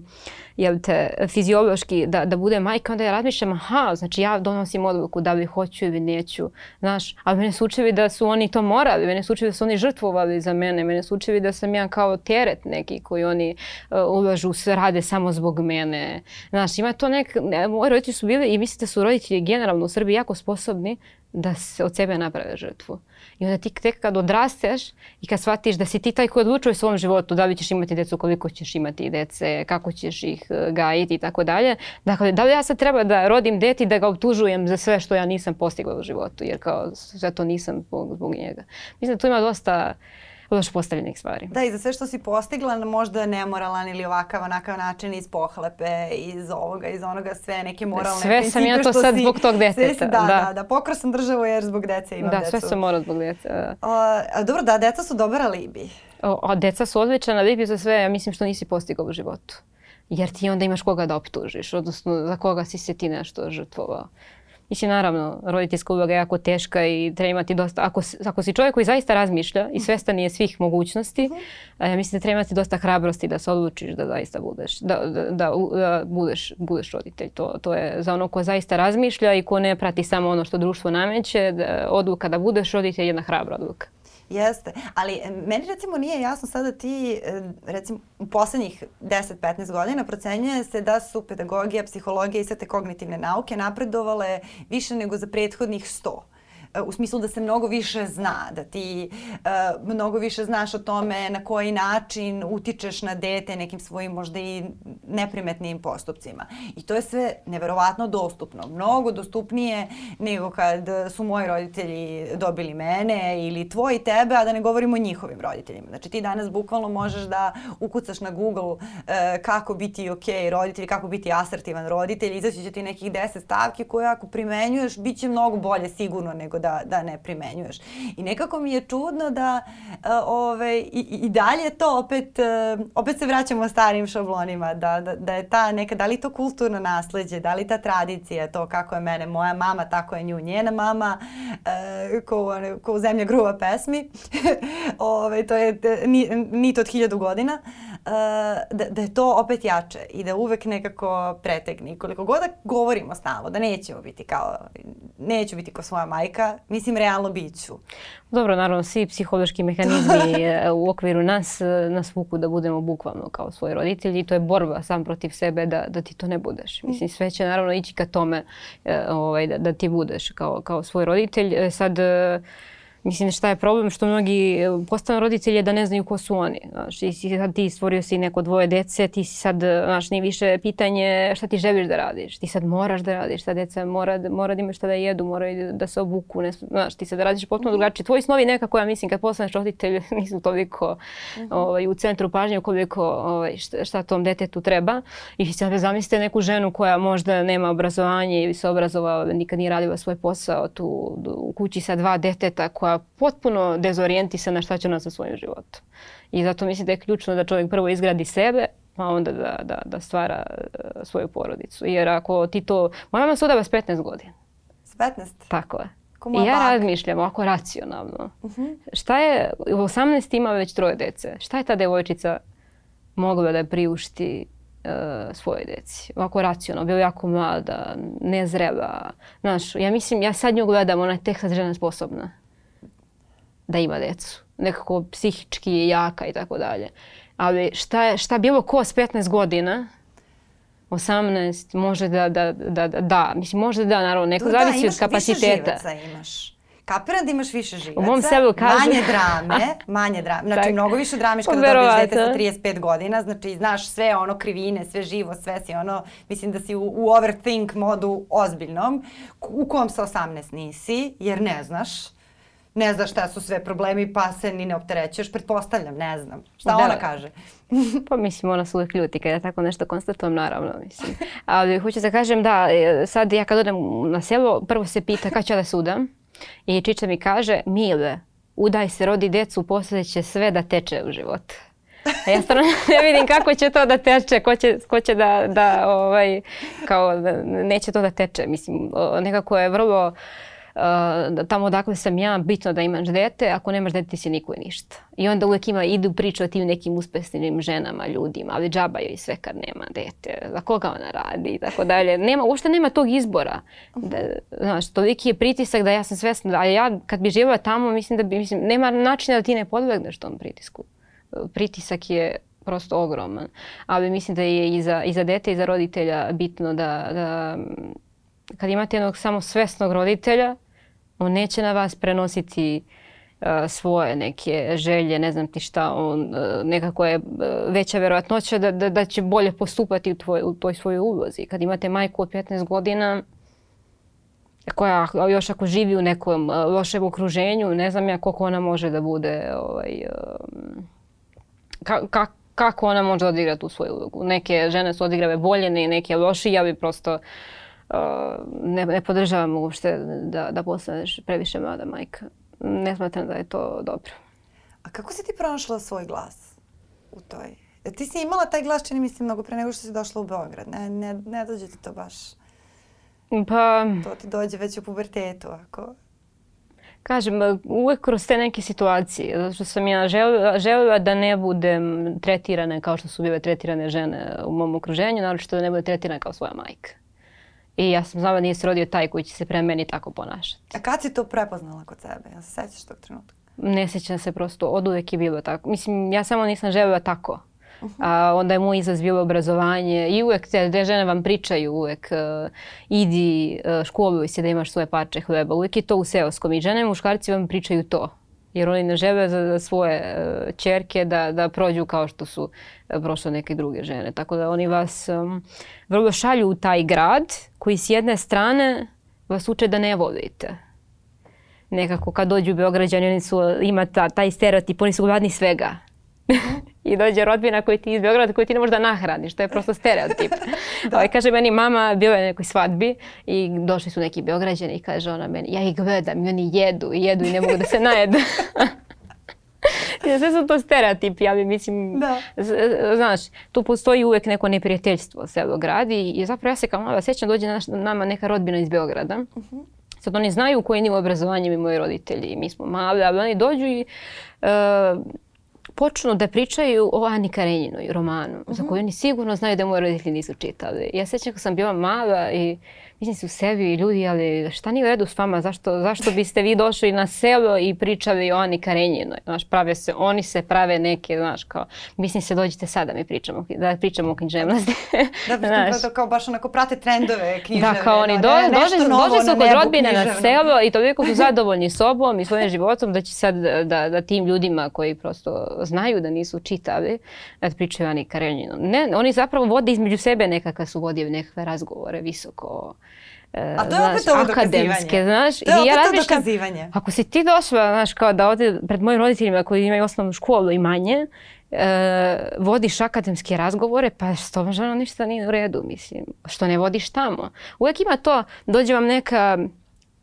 jel te, fiziološki da, da bude majka, onda ja razmišljam, aha, znači ja donosim odluku da li hoću ili neću, znaš, ali mene su učili da su oni to morali, mene su učili da su oni žrtvovali za mene, mene su učili da sam ja kao teret neki koji oni uh, ulažu, sve rade samo zbog mene. Znaš, ima to nek, ne, moji roditelji su bili i mislite da su roditelji generalno u Srbiji jako sposobni da se od sebe naprave žrtvu. I onda ti tek kad odrasteš i kad shvatiš da si ti taj koji odlučuje u svom životu da li ćeš imati decu, koliko ćeš imati dece, kako ćeš ih e, gajiti i tako dalje. Dakle, da li ja sad treba da rodim deti da ga optužujem za sve što ja nisam postigla u životu, jer kao sve to nisam zbog njega. Mislim da tu ima dosta uh, došlo postavljenih stvari. Da, i za sve što si postigla, možda nemoralan ili ovakav, onakav način iz pohlepe, iz ovoga, iz onoga, sve neke moralne sve principe. Sve sam ja to sad si, zbog tog deteta. Sve, da, da, da, da, pokrao sam državu jer zbog dece imam da, decu. Da, sve sam mora zbog dece. Da. dobro, da, deca su dobar alibi. O, a deca su odličan libi za sve, ja mislim što nisi postigao u životu jer ti onda imaš koga da optužiš, odnosno za koga si se ti nešto žrtvovao. Mislim, naravno, roditeljska uloga je jako teška i treba imati dosta, ako, ako si čovjek koji zaista razmišlja i svestan je svih mogućnosti, ja mhm. e, mislim da treba imati dosta hrabrosti da se odlučiš da zaista budeš, da, da, da, da budeš, budeš roditelj. To, to je za ono ko zaista razmišlja i ko ne prati samo ono što društvo nameće, da, odluka da budeš roditelj je jedna hrabra odluka. Jeste, ali meni recimo nije jasno sada ti, recimo u poslednjih 10-15 godina procenjuje se da su pedagogija, psihologija i sve te kognitivne nauke napredovale više nego za prethodnih 100. E, u smislu da se mnogo više zna, da ti uh, mnogo više znaš o tome na koji način utičeš na dete nekim svojim možda i neprimetnim postupcima. I to je sve neverovatno dostupno, mnogo dostupnije nego kad su moji roditelji dobili mene ili tvoji tebe, a da ne govorimo o njihovim roditeljima. Znači ti danas bukvalno možeš da ukucaš na Google uh, kako biti ok roditelj, kako biti asertivan roditelj, izaći će ti nekih deset stavki koje ako primenjuješ bit će mnogo bolje sigurno nego da, da ne primenjuješ. I nekako mi je čudno da e, ove, i, i dalje to opet, e, opet se vraćamo starim šablonima, da, da, da je ta neka, da li to kulturno nasledđe, da li ta tradicija, to kako je mene moja mama, tako je nju njena mama, e, ko, ko zemlja gruva pesmi, [LAUGHS] ove, to je nit ni od hiljadu godina, Eh, da, da je to opet jače i da uvek nekako pretegni. Koliko god da govorimo stalo, da nećemo biti kao, neću biti kao svoja majka, mislim realno biću. Dobro, naravno, svi psihološki mehanizmi [LAUGHS] eh, u okviru nas eh, nas vuku da budemo bukvalno kao svoji roditelji i to je borba sam protiv sebe da, da ti to ne budeš. Mm. Mislim, sve će naravno ići ka tome ovaj, da, da ti budeš kao, kao svoj roditelj. Sad, Mislim, šta je problem što mnogi e, postanu roditelje da ne znaju ko su oni. Znaš, ti, ti stvorio si neko dvoje dece, ti si sad, znaš, nije više pitanje šta ti želiš da radiš. Ti sad moraš da radiš, ta deca mora, mora da imaju šta da jedu, moraju da, da se obuku. Ne, znaš, ti sad radiš potpuno mhm. drugačije. Tvoji snovi nekako, ja mislim, kad postaneš roditelj, [LAUGHS] nisu toliko mhm. ovaj, u centru pažnje koliko ovaj, šta, šta tom detetu treba. I sad zamislite neku ženu koja možda nema obrazovanje ili se obrazovala, nikad nije radila svoj posao tu u kući sa dva deteta koja potpuno dezorijentisana šta će ona sa svojim životom. I zato mislim da je ključno da čovjek prvo izgradi sebe, pa onda da, da, da stvara e, svoju porodicu. Jer ako ti to... Moja mama se udava s 15 godina. S 15? Tako je. I ja bak. razmišljam ovako racionalno. Uh mhm. -huh. Šta je, u 18 ima već troje dece. Šta je ta devojčica mogla da priušti uh, e, svoje deci? Ovako racionalno, bio jako mlada, nezrela. Znaš, ja mislim, ja sad nju gledam, ona je tek sad žena sposobna da ima decu. Nekako psihički je jaka i tako dalje. Ali šta, je, šta bilo ko s 15 godina 18 može da, da, da, da, da. Mislim, može da, naravno, neko da, da zavisi od kapaciteta. Da, imaš više imaš. Kapiram da imaš više živaca, u mom selu kažu... manje drame, manje drame, [LAUGHS] znači tak. mnogo više dramiš kada pa dobiješ dete sa 35 godina, znači znaš sve ono krivine, sve živo, sve si ono, mislim da si u, u overthink modu ozbiljnom, u kom sa 18 nisi, jer ne znaš ne zna šta su sve problemi, pa se ni ne opterećuješ, pretpostavljam, ne znam. Šta da. ona kaže? [LAUGHS] pa mislim, ona se uvijek ljuti kada tako nešto konstatujem, naravno, mislim. Ali hoću da kažem da, e, sad ja kad odem na selo, prvo se pita kada će da se udam. I Čiča mi kaže, Mile, udaj se, rodi decu, posle će sve da teče u životu. A ja stvarno [LAUGHS] ne vidim kako će to da teče, ko će, ko će da, da ovaj, kao, da, neće to da teče. Mislim, nekako je vrlo Eh, tamo odakle sam ja, bitno da imaš dete, ako nemaš dete ti si niko ništa. I onda uvek ima, idu priče o tim nekim uspesnim ženama, ljudima, ali džaba joj sve kad nema dete, za koga ona radi i tako dalje. Nema, uopšte nema tog izbora. Da, znaš, toliki je pritisak da ja sam svesna, a ja kad bi živjela tamo, mislim da bi, mislim, nema načina da ti ne podlegneš tom pritisku. Pritisak je prosto ogroman. Ali mislim da je i za, i za dete i za roditelja bitno da, da kad imate jednog samo svesnog roditelja On neće na vas prenositi e, svoje neke želje, ne znam ti šta, on e, nekako je e, veća verovatnoća da, da, da će bolje postupati u, tvoj, u toj svojoj ulozi. Kad imate majku od 15 godina, koja još ako živi u nekom lošem okruženju, ne znam ja koliko ona može da bude, ovaj, ka, ka, kako ona može odigrati tu svoju ulogu. Neke žene su odigrave bolje, neke loši, ja bi prosto ne, ne podržavam uopšte da, da postaneš previše mlada majka. Ne smatram da je to dobro. A kako si ti pronašla svoj glas u toj? Ti si imala taj glas, čini mi se, mnogo pre nego što si došla u Beograd. Ne, ne, ne dođe ti to baš. Pa... To ti dođe već u pubertetu, ako... Kažem, uvek kroz te neke situacije, zato što sam ja želela, želela da ne budem tretirana kao što su bile tretirane žene u mom okruženju, naročito da ne budem tretirana kao svoja majka. I ja sam znala da nije se rodio taj koji će se pre meni tako ponašati. A kad si to prepoznala kod sebe? Ja se sećaš tog trenutka? Ne sećam se prosto, od uvek je bilo tako. Mislim, ja samo nisam želela tako. Uh A, onda je moj izaz bilo obrazovanje i uvek te, te žene vam pričaju uvek uh, idi uh, školuj se da imaš svoje parče hleba. Uvek je to u seoskom i žene muškarci vam pričaju to jer oni ne žele za svoje čerke e, da, da prođu kao što su e, prošle neke druge žene. Tako da oni vas um, vrlo šalju u taj grad koji s jedne strane vas uče da ne volite. Nekako kad dođu u Beograđani oni su, ima ta, taj stereotip, oni su gladni svega [LAUGHS] I dođe rodbina koji ti iz Beograda koji ti ne možeš da nahradiš, to je prosto stereotip. [LAUGHS] da. Ovaj, kaže meni mama, bila je na nekoj svadbi i došli su neki Beograđani i kaže ona meni, ja ih gledam i oni jedu i jedu i ne mogu da se najedu. [LAUGHS] Sve su to stereotipi, ali mislim, da. znaš, tu postoji uvek neko neprijateljstvo selo gradi i zapravo ja se kao mala sećam dođe naš, nama neka rodbina iz Beograda. Uh mhm. -huh. Sad oni znaju koji nivo obrazovanja imaju moji roditelji i mi smo mali, ali oni dođu i uh, počnu da pričaju o Ani Karenjinoj romanu, mm -hmm. za mhm. koju oni sigurno znaju da moji roditelji nisu čitali. Ja sećam kad sam bila mala i mislim se u sebi ljudi, ali šta nije u redu s vama, zašto, zašto biste vi došli na selo i pričali o Ani Karenjinoj, znaš, prave se, oni se prave neke, znaš, kao, mislim se dođite sada da mi pričamo, da pričamo o književnosti. [LAUGHS] da, bi znaš. Da, da, kao baš onako prate trendove književne. Da, kao oni do, ne, dođe, došli su kod rodbine na selo i toliko su [LAUGHS] zadovoljni sobom i svojim životom da će sad da, da tim ljudima koji prosto znaju da nisu čitali, da pričaju Ani Karenjinu. Ne, oni zapravo vode između sebe nekakav su vodije nekakve razgovore visoko E, A to je znaš, opet akademske, znaš. To je opet I ja razmišljam, dokazivanje. Ako si ti došla, znaš, kao da ovdje pred mojim roditeljima koji imaju osnovnu školu i manje, e, vodiš akademske razgovore, pa s tobom žena ništa nije u redu, mislim. Što ne vodiš tamo. Uvek ima to, dođe vam neka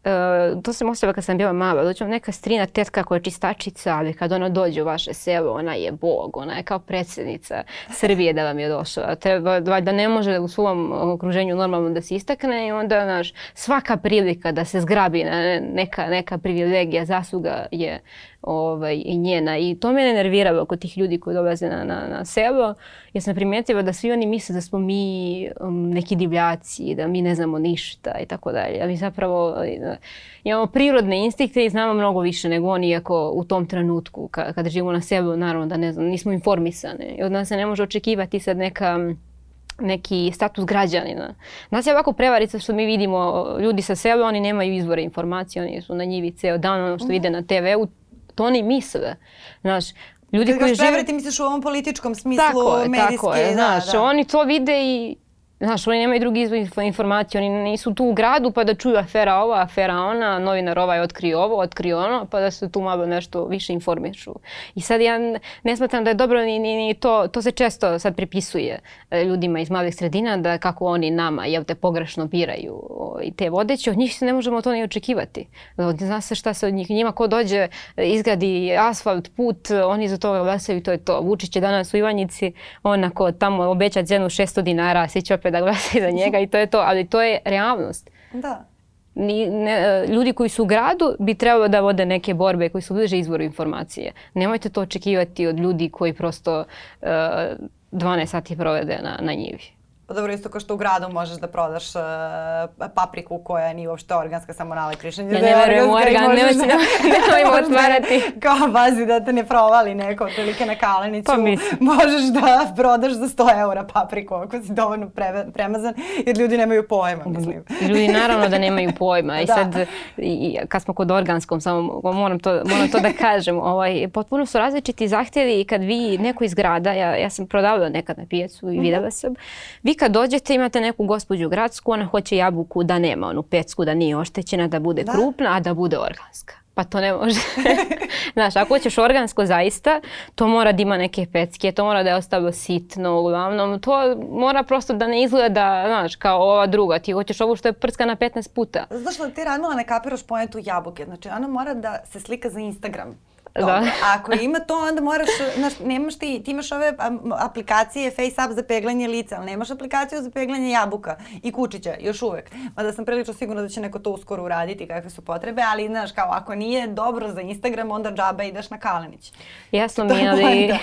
Uh, to sam osjećala kad sam bila mala. Dođe vam neka strina tetka koja je čistačica, ali kad ona dođe u vaše selo, ona je bog, ona je kao predsjednica Srbije da vam je došla. Treba, da ne može u svom okruženju normalno da se istakne i onda naš, svaka prilika da se zgrabi na neka, neka privilegija, zasluga je ovaj, i njena. I to me nervira kod tih ljudi koji dolaze na, na, na selo, Ja sam primetila da svi oni misle da smo mi um, neki divljaci, da mi ne znamo ništa i tako dalje. A mi zapravo eh, imamo prirodne instinkte i znamo mnogo više nego oni, iako u tom trenutku ka, kada živimo na selu, naravno da ne znam, nismo informisane. I od nas se ne može očekivati sad neka neki status građanina. Nas je ovako prevarica što mi vidimo ljudi sa sela, oni nemaju izvore informacije, oni su na njivi ceo dan, ono što vide mhm. na TV-u, To oni misle. Znaš, ljudi Kad koji žive... Kad ga misliš u ovom političkom smislu, medijski. Tako je, tako je, da, znaš, da. oni to vide i Znaš, oni nemaju drugi izvor informacije, oni nisu tu u gradu pa da čuju afera ova, afera ona, novinar je ovaj otkrio ovo, otkrio ono, pa da se tu malo nešto više informišu. I sad ja ne smatram da je dobro ni, ni, ni to, to se često sad pripisuje e, ljudima iz malih sredina da kako oni nama, jel te, pogrešno biraju i te vodeće, od njih se ne možemo to ni očekivati. Zna se šta se od njih, njima ko dođe, e, izgradi asfalt, put, oni za to glasaju to je to. Vučić je danas u Ivanjici, onako tamo obeća cenu 600 dinara, svi crkve da glasa za njega i to je to, ali to je realnost. Da. Ni, ne, ljudi koji su u gradu bi trebalo da vode neke borbe koji su bliže izvoru informacije. Nemojte to očekivati od ljudi koji prosto uh, eh, 12 sati provede na, na njivi. Pa dobro, isto kao što u gradu možeš da prodaš uh, papriku koja nije uopšte organska, samo nalekrišenje. Ja da ne verujem u organ, nemoj da- se [LAUGHS] nemojmo otvarati. Kao bazi da te ne provali neko, otprilike na kaleniću. Pa mislim. Možeš da prodaš za 100 eura papriku ako si dovoljno pre, premazan, jer ljudi nemaju pojma, mislim. Ljudi naravno da nemaju pojma. I [LAUGHS] da. sad, i, kad smo kod organskom, samo moram to, moram to da kažem, ovaj, potpuno su različiti zahtjevi i kad vi neko iz grada, ja, ja sam prodavao nekad na pijacu i mhm. videla sam, vi kad dođete imate neku gospođu gradsku, ona hoće jabuku da nema onu pecku, da nije oštećena, da bude da. krupna, a da bude organska. Pa to ne može. [LAUGHS] Znaš, ako hoćeš organsko zaista, to mora da ima neke pecke, to mora da je ostalo sitno uglavnom. To mora prosto da ne izgleda, da, znaš, kao ova druga. Ti hoćeš ovu što je prskana 15 puta. Znaš, ti radila ne kapiraš pojentu jabuke. Znači, ona mora da se slika za Instagram toga. Da. ako ima to, onda moraš, znaš, nemaš ti, ti imaš ove aplikacije FaceApp za peglanje lica, ali nemaš aplikaciju za peglanje jabuka i kučića, još uvek. Mada sam prilično sigurna da će neko to uskoro uraditi, kakve su potrebe, ali znaš, kao ako nije dobro za Instagram, onda džaba ideš na Kalenić. Jasno mi, ali da.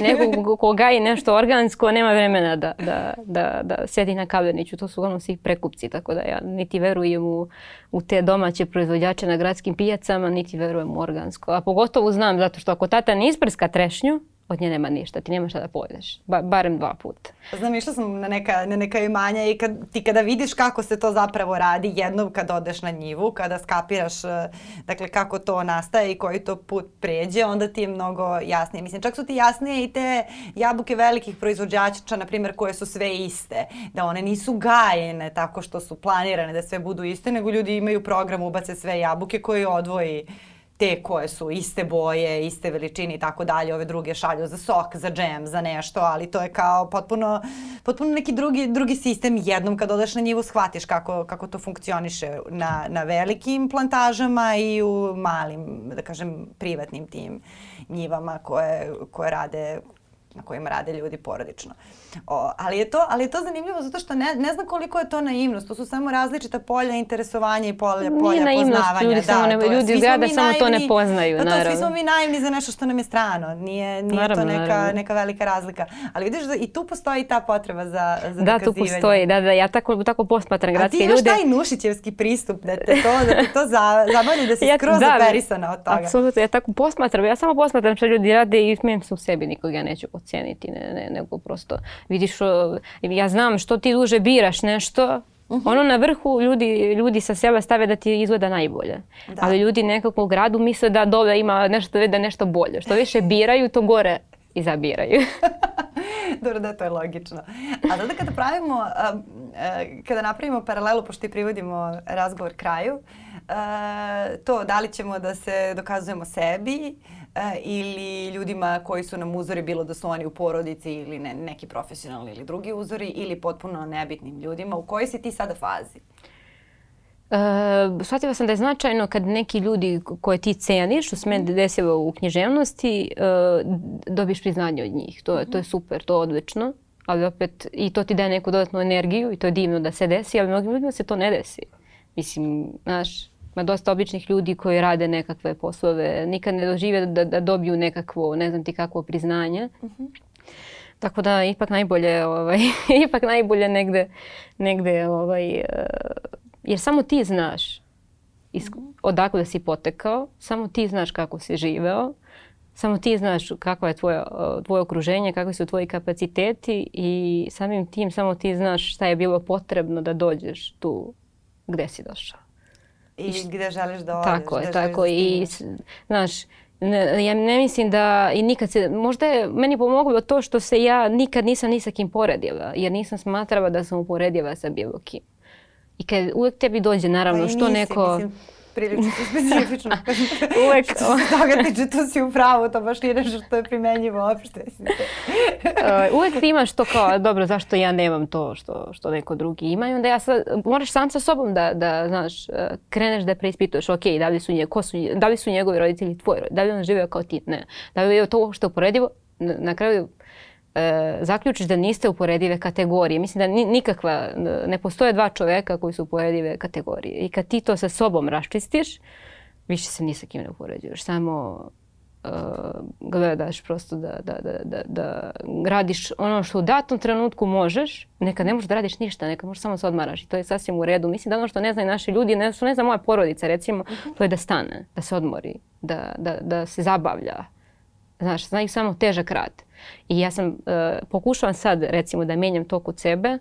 [LAUGHS] nekog koga je nešto organsko, nema vremena da, da, da, da sedi na Kaleniću. To su uglavnom svi prekupci, tako da ja niti verujem u, u te domaće proizvođače na gradskim pijacama, niti verujem u organsko. A pogotovo pogotovo znam zato što ako tata ne isprska trešnju, od nje nema ništa, ti nema šta da pojedeš, ba, barem dva puta. Znam, išla sam na neka, na neka imanja i kad, ti kada vidiš kako se to zapravo radi, jednom kad odeš na njivu, kada skapiraš eh, dakle, kako to nastaje i koji to put pređe, onda ti je mnogo jasnije. Mislim, čak su ti jasnije i te jabuke velikih proizvođača, na primjer, koje su sve iste, da one nisu gajene tako što su planirane da sve budu iste, nego ljudi imaju program, ubace sve jabuke koje odvoji te koje su iste boje, iste veličine i tako dalje, ove druge šalju za sok, za džem, za nešto, ali to je kao potpuno, potpuno neki drugi, drugi sistem. Jednom kad odeš na njivu shvatiš kako, kako to funkcioniše na, na velikim plantažama i u malim, da kažem, privatnim tim njivama koje, koje rade, na kojima rade ljudi porodično. Uh, O, ali, je to, ali je to zanimljivo zato što ne, ne znam koliko je to naivnost. To su samo različita polja interesovanja i polja, polja Nije naivnost, poznavanja. Ljudi, da, samo ne, da, to, ljudi izgleda samo naivni, to ne poznaju. Pa naravno. to, naravno. Svi smo mi naivni za nešto što nam je strano. Nije, nije naravno, to neka, naravno. neka velika razlika. Ali vidiš da i tu postoji ta potreba za, za Da, tu postoji. Da, da, ja tako, tako posmatram gradske ljude. A ti imaš ljude. taj nušićevski pristup da te to, da te to za, zabavlja da si ja, skroz da, operisana od toga. Apsolutno, ja tako posmatram. Ja samo posmatram što ljudi rade i smijem se u sebi nikog ja neću pocijeniti. Ne, ne, nego prosto vidiš, ja znam što ti duže biraš nešto, Uhum. Ono na vrhu ljudi, ljudi sa sela stave da ti izgleda najbolje. Da. Ali ljudi nekako u gradu misle da dole ima nešto, da nešto bolje. Što više biraju, to gore izabiraju. [LAUGHS] Dobro, da, to je logično. A onda kada pravimo, kada napravimo paralelu, pošto i privodimo razgovor kraju, to da li ćemo da se dokazujemo sebi, E, ili ljudima koji su nam uzori, bilo da su oni u porodici ili ne, neki profesionalni ili drugi uzori, ili potpuno nebitnim ljudima. U kojoj si ti sada fazi? E, shvatila sam da je značajno kad neki ljudi koje ti ceniš, što mhm. da se meni desilo u književnosti, e, dobiješ priznanje od njih. To, to je mhm. super, to je odlično. Ali opet, i to ti daje neku dodatnu energiju i to je divno da se desi, ali mnogim ljudima se to ne desi. Mislim, znaš, Ima dosta običnih ljudi koji rade nekakve poslove, nikad ne dožive da, da dobiju nekakvo, ne znam ti kakvo, priznanje. Uh mhm. -huh. Tako da ipak najbolje, ovaj, [LAUGHS] ipak najbolje negde, negde ovaj, eh, jer samo ti znaš is, mhm. odakle si potekao, samo ti znaš kako si živeo, samo ti znaš kako je tvoje, eh, tvoje okruženje, kakvi su tvoji kapaciteti i samim tim samo ti znaš šta je bilo potrebno da dođeš tu gde si došao. I, I gde želiš da odeš. Tako je, tako. Da I, znaš, ne, ja ne mislim da i nikad se, možda je meni pomoglo to što se ja nikad nisam ni sa kim poredila, jer nisam smatrala da sam uporedila sa bilo kim. I kad uvek tebi dođe naravno pa što nisi, neko... Mislim, prilično [LAUGHS] specifično. [LAUGHS] Uvek. Što se toga tiče, tu si u pravu, to baš nije nešto što je primenjivo uopšte. uh, [LAUGHS] uvek ti imaš to kao, dobro, zašto ja nemam to što, što neko drugi ima i onda ja sad, moraš sam sa sobom da, da znaš, e, kreneš da preispituješ, ok, da li su, nje, ko su, da li su njegovi roditelji tvoji, da li on živeo kao ti, ne. Da li je to što uporedivo, na, na kraju e, zaključiš da niste uporedive kategorije. Mislim da nikakva, ne postoje dva čoveka koji su uporedive kategorije. I kad ti to sa sobom raščistiš, više se ni sa kim ne upoređuješ. Samo e, gledaš prosto da, da, da, da, da radiš ono što u datom trenutku možeš. Nekad ne možeš da radiš ništa, nekad možeš samo da se odmaraš i to je sasvim u redu. Mislim da ono što ne znaju naši ljudi, ne, što ne zna moja porodica recimo, to je da stane, da se odmori, da, da, da se zabavlja, Znaš, zna ih samo težak rad. I ja sam, e, pokušavam sad recimo da menjam to kod sebe,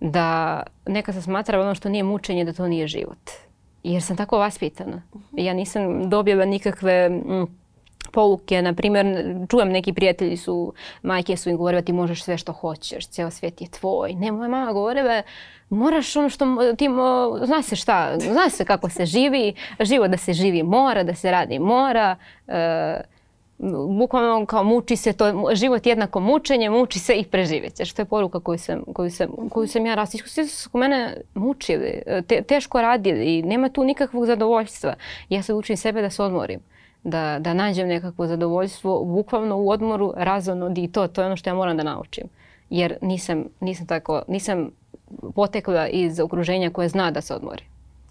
da neka se smatra ono što nije mučenje, da to nije život. Jer sam tako vaspitana. Mhm. Ja nisam dobila nikakve mm, pouke, na primjer, čujem neki prijatelji su, majke su im govorile ti možeš sve što hoćeš, ceo svijet je tvoj. Ne, moja mama govorila moraš ono što ti, zna se šta, zna se kako se živi, život da se živi mora, da se radi mora. E, bukvalno kao muči se to, život jednako mučenje, muči se i preživeće. Što je poruka koju sam, koju sam, koju sam ja rastišla. Svi su mene mučili, te, teško radili i nema tu nikakvog zadovoljstva. Ja se učim sebe da se odmorim. Da, da nađem nekakvo zadovoljstvo bukvalno u odmoru razonodi i to, to je ono što ja moram da naučim. Jer nisam, nisam tako, nisam potekla iz okruženja koje zna da se odmori.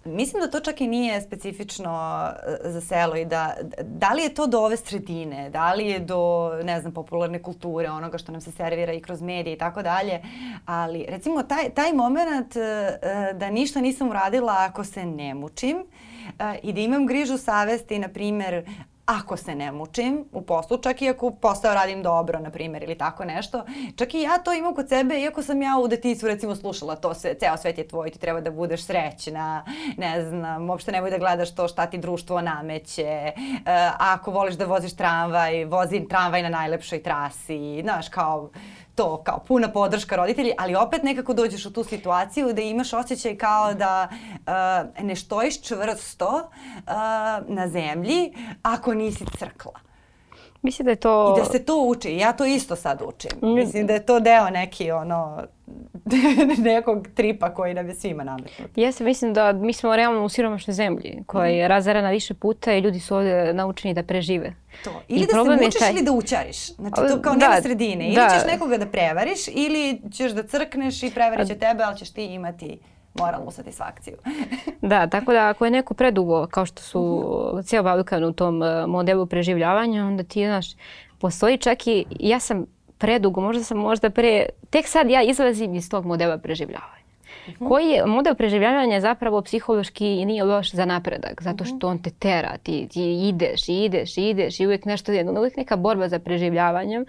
Mislim da to čak i nije specifično e, za selo i da, da li je to do ove sredine, da li je do, ne znam, popularne kulture, onoga što nam se servira i kroz medije i tako dalje, ali recimo taj, taj moment e, e, da ništa nisam uradila ako se ne mučim i da imam grižu savesti, na primer, ako se ne mučim u poslu, čak i ako posao radim dobro, na primjer, ili tako nešto, čak i ja to imam kod sebe, iako sam ja u detinjstvu recimo slušala to sve, ceo svet je tvoj, ti treba da budeš srećna, ne znam, uopšte nemoj da gledaš to šta ti društvo nameće, e, ako voliš da voziš tramvaj, vozi tramvaj na najlepšoj trasi, znaš, kao to kao puna podrška roditelji, ali opet nekako dođeš u tu situaciju da imaš osjećaj kao da uh, ne štojiš čvrsto uh, na zemlji ako nisi crkla. Mislim da je to... I da se to uči. Ja to isto sad učim. Mm. Mislim da je to deo neki ono [LAUGHS] nekog tripa koji nam je svima nametnut. Jeste, mislim da mi smo realno u siromašnoj zemlji koja je mhm. razarana više puta i ljudi su ovde naučeni da prežive. To. Ili I da se mučiš taj... ili da učariš. Znači to kao da, nema sredine. Ili da. ćeš nekoga da prevariš ili ćeš da crkneš i prevarit će tebe, ali ćeš ti imati moralnu satisfakciju. [LAUGHS] da, tako da ako je neko predugo, kao što su mm -hmm. cijel Balkan u tom e, modelu preživljavanja, onda ti, znaš, postoji čak i, ja sam predugo, možda sam možda pre, tek sad ja izlazim iz tog modela preživljavanja. Mm -hmm. Koji je model preživljavanja je zapravo psihološki i nije loš za napredak, zato mhm. što on te tera, ti, ti ideš i ideš i ideš i uvijek nešto, uvijek neka borba za preživljavanjem,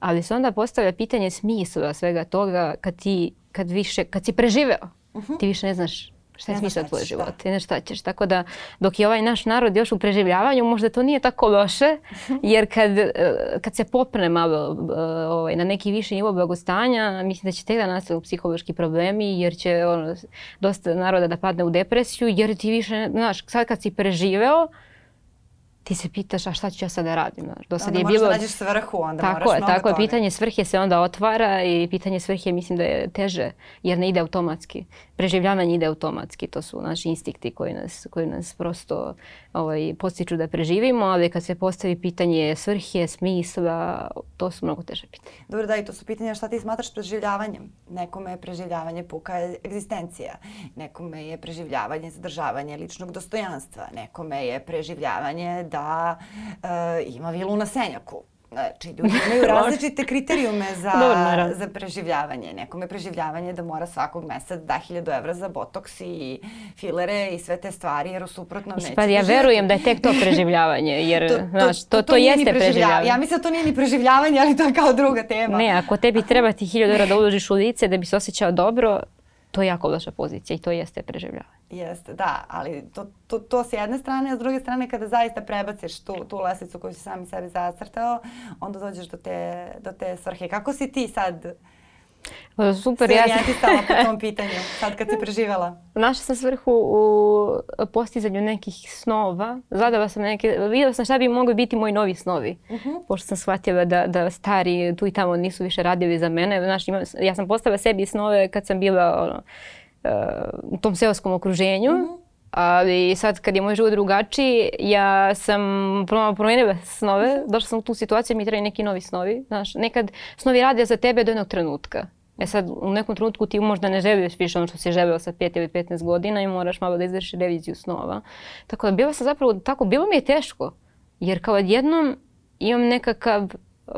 ali se onda postavlja pitanje smisla svega toga kad ti kad više, kad si preživeo, -huh. Mhm. ti više ne znaš šta je smisla tvoj život da. i šta ćeš. Tako da dok je ovaj naš narod još u preživljavanju, možda to nije tako loše, mhm. jer kad, e, kad se popne malo e, ovaj, na neki viši nivo blagostanja, mislim da će tek da nastanu psihološki problemi, jer će ono, dosta naroda da padne u depresiju, jer ti više, znaš, sad kad si preživeo, ti se pitaš a šta ću ja sad da radim. Do sad onda je da bilo... se svrhu, onda tako moraš je, Tako je, pitanje svrhe se onda otvara i pitanje svrhe mislim da je teže jer ne ide automatski. Preživljavanje ide automatski, to su naši instikti koji nas, koji nas prosto ovaj, postiču da preživimo, ali kad se postavi pitanje svrhe, smisla, to su mnogo teže pitanje. Dobro, da i to su pitanja šta ti smatraš preživljavanjem. Nekome je preživljavanje puka egzistencija, nekome je preživljavanje zadržavanje ličnog dostojanstva, nekome je preživljavanje da e, ima vilu na Senjaku. Znači, ljudi [LAUGHS] imaju različite kriterijume za, [LAUGHS] za preživljavanje. Nekome preživljavanje da mora svakog meseca da 1000 da evra za botoks i filere i sve te stvari, jer u suprotnom neće. Pa ja verujem da je tek to [LAUGHS] preživljavanje, jer to, to, znaš, to, to, to, to jeste preživljavanje. preživljavanje. Ja mislim da to nije ni preživljavanje, ali to je kao druga tema. Ne, ako tebi treba ti 1000 evra da uložiš u lice da bi se osjećao dobro, to je jako loša pozicija i to jeste preživljavanje. Jeste, da, ali to, to, to s jedne strane, a s druge strane kada zaista prebaciš tu, tu lesicu koju si sami sebi zacrtao, onda dođeš do te, do te svrhe. Kako si ti sad Pa super, Sve, ja, sam... ja ti stala po tom [LAUGHS] pitanju, sad kad si preživela. Našla sam svrhu u postizanju nekih snova. Zadala sam neke, videla sam šta bi mogli biti moji novi snovi. Uh mhm. -huh. Pošto sam shvatila da, da stari tu i tamo nisu više radili za mene. Znaš, imam, ja sam postavila sebi snove kad sam bila ono, e, u tom seoskom okruženju. Uh mhm. -huh Ali sad kad je moj život drugačiji, ja sam promenila snove, došla sam u tu situaciju da mi trebaju neki novi snovi. Znaš, nekad snovi rade za tebe do jednog trenutka. E sad, u nekom trenutku ti možda ne želiš više ono što si želeo sa 5 ili 15 godina i moraš malo da izvrši reviziju snova. Tako da bila sam zapravo tako, bilo mi je teško. Jer kao jednom imam nekakav Uh,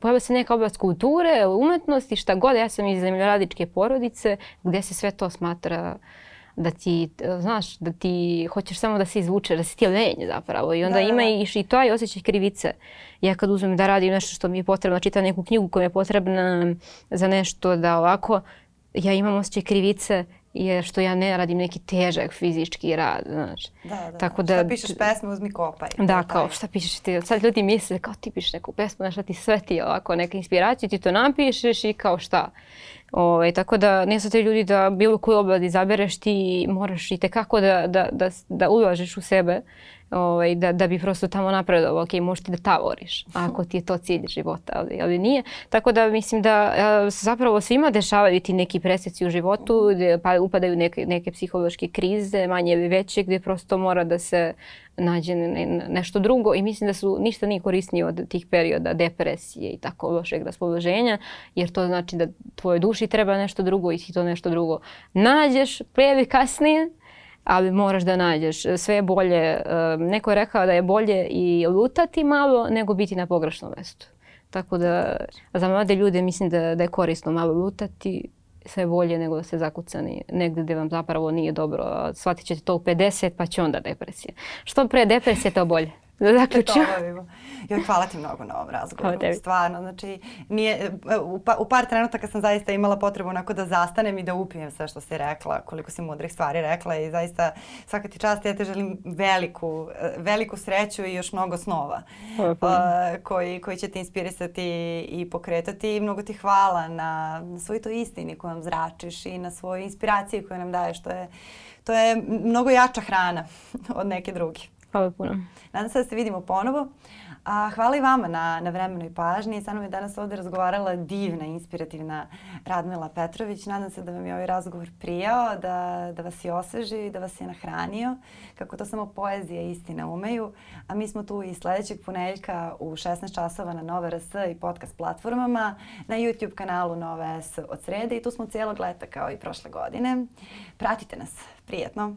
pojavila se neka oblast kulture, umetnosti, šta god. Ja sam iz zemljoradičke porodice gdje se sve to smatra uh, da ti, e, znaš, da ti hoćeš samo da se izvuče, da si ti lenj zapravo i onda da, da ima da. i, i to i osjećaj krivice. Ja kad uzmem da radim nešto što mi je potrebno, čitam neku knjigu koja je potrebna za nešto da ovako, ja imam osjećaj krivice je što ja ne radim neki težak fizički rad, znaš. Da, da. Tako da, da šta pišeš pesmu, uzmi kopaj. Da, kao šta pišeš ti. Sad ljudi misle kao ti pišeš neku pesmu, znaš, šta ti sve ti ovako neka inspiracija, ti to napišeš i kao šta. Ove, ovaj, tako da ne su te ljudi da bilo koju oblad izabereš, ti moraš i tekako da, da, da, da ulažeš u sebe ovaj, da, da bi prosto tamo napredovao, ok, možeš ti da tavoriš ako ti je to cilj života, ali, ali nije. Tako da mislim da se zapravo svima dešavaju ti neki preseci u životu, gde pa upadaju neke, neke psihološke krize, manje ili veće, gde prosto mora da se nađe ne, nešto drugo i mislim da su ništa nije korisnije od tih perioda depresije i tako lošeg raspoloženja, jer to znači da tvojoj duši treba nešto drugo i ti to nešto drugo nađeš pre kasnije, ali moraš da nađeš. E, sve je bolje, e, neko je rekao da je bolje i lutati malo nego biti na pogrešnom mestu. Tako da za mlade ljude mislim da, da je korisno malo lutati, sve bolje nego da se zakucani negde gde vam zapravo nije dobro. Shvatit ćete to u 50 pa će onda depresija. Što pre depresije to bolje da zaključimo. Joj, hvala ti mnogo na ovom razgovoru. Hvala Stvarno, znači, nije, u, pa, u par trenutaka sam zaista imala potrebu onako da zastanem i da upijem sve što si rekla, koliko si mudrih stvari rekla i zaista svaka ti čast, ja te želim veliku, veliku sreću i još mnogo snova hvala, Uh, koji, koji će te inspirisati i pokretati i mnogo ti hvala na, na svoj to istini koju nam zračiš i na svoju inspiraciju koju nam daješ, to je, to je mnogo jača hrana [LAUGHS] od neke druge. Hvala puno. Nadam se da se vidimo ponovo. A, hvala i vama na, na vremenoj pažnji. Sa nama je danas ovde razgovarala divna, inspirativna Radmila Petrović. Nadam se da vam je ovaj razgovor prijao, da, da vas je osvežio i da vas je nahranio. Kako to samo poezija i istina umeju. A mi smo tu i sledećeg ponedeljka u 16 časova na Nova RS i podcast platformama, na YouTube kanalu Nova S od srede i tu smo cijelog leta kao i prošle godine. Pratite nas. Prijetno!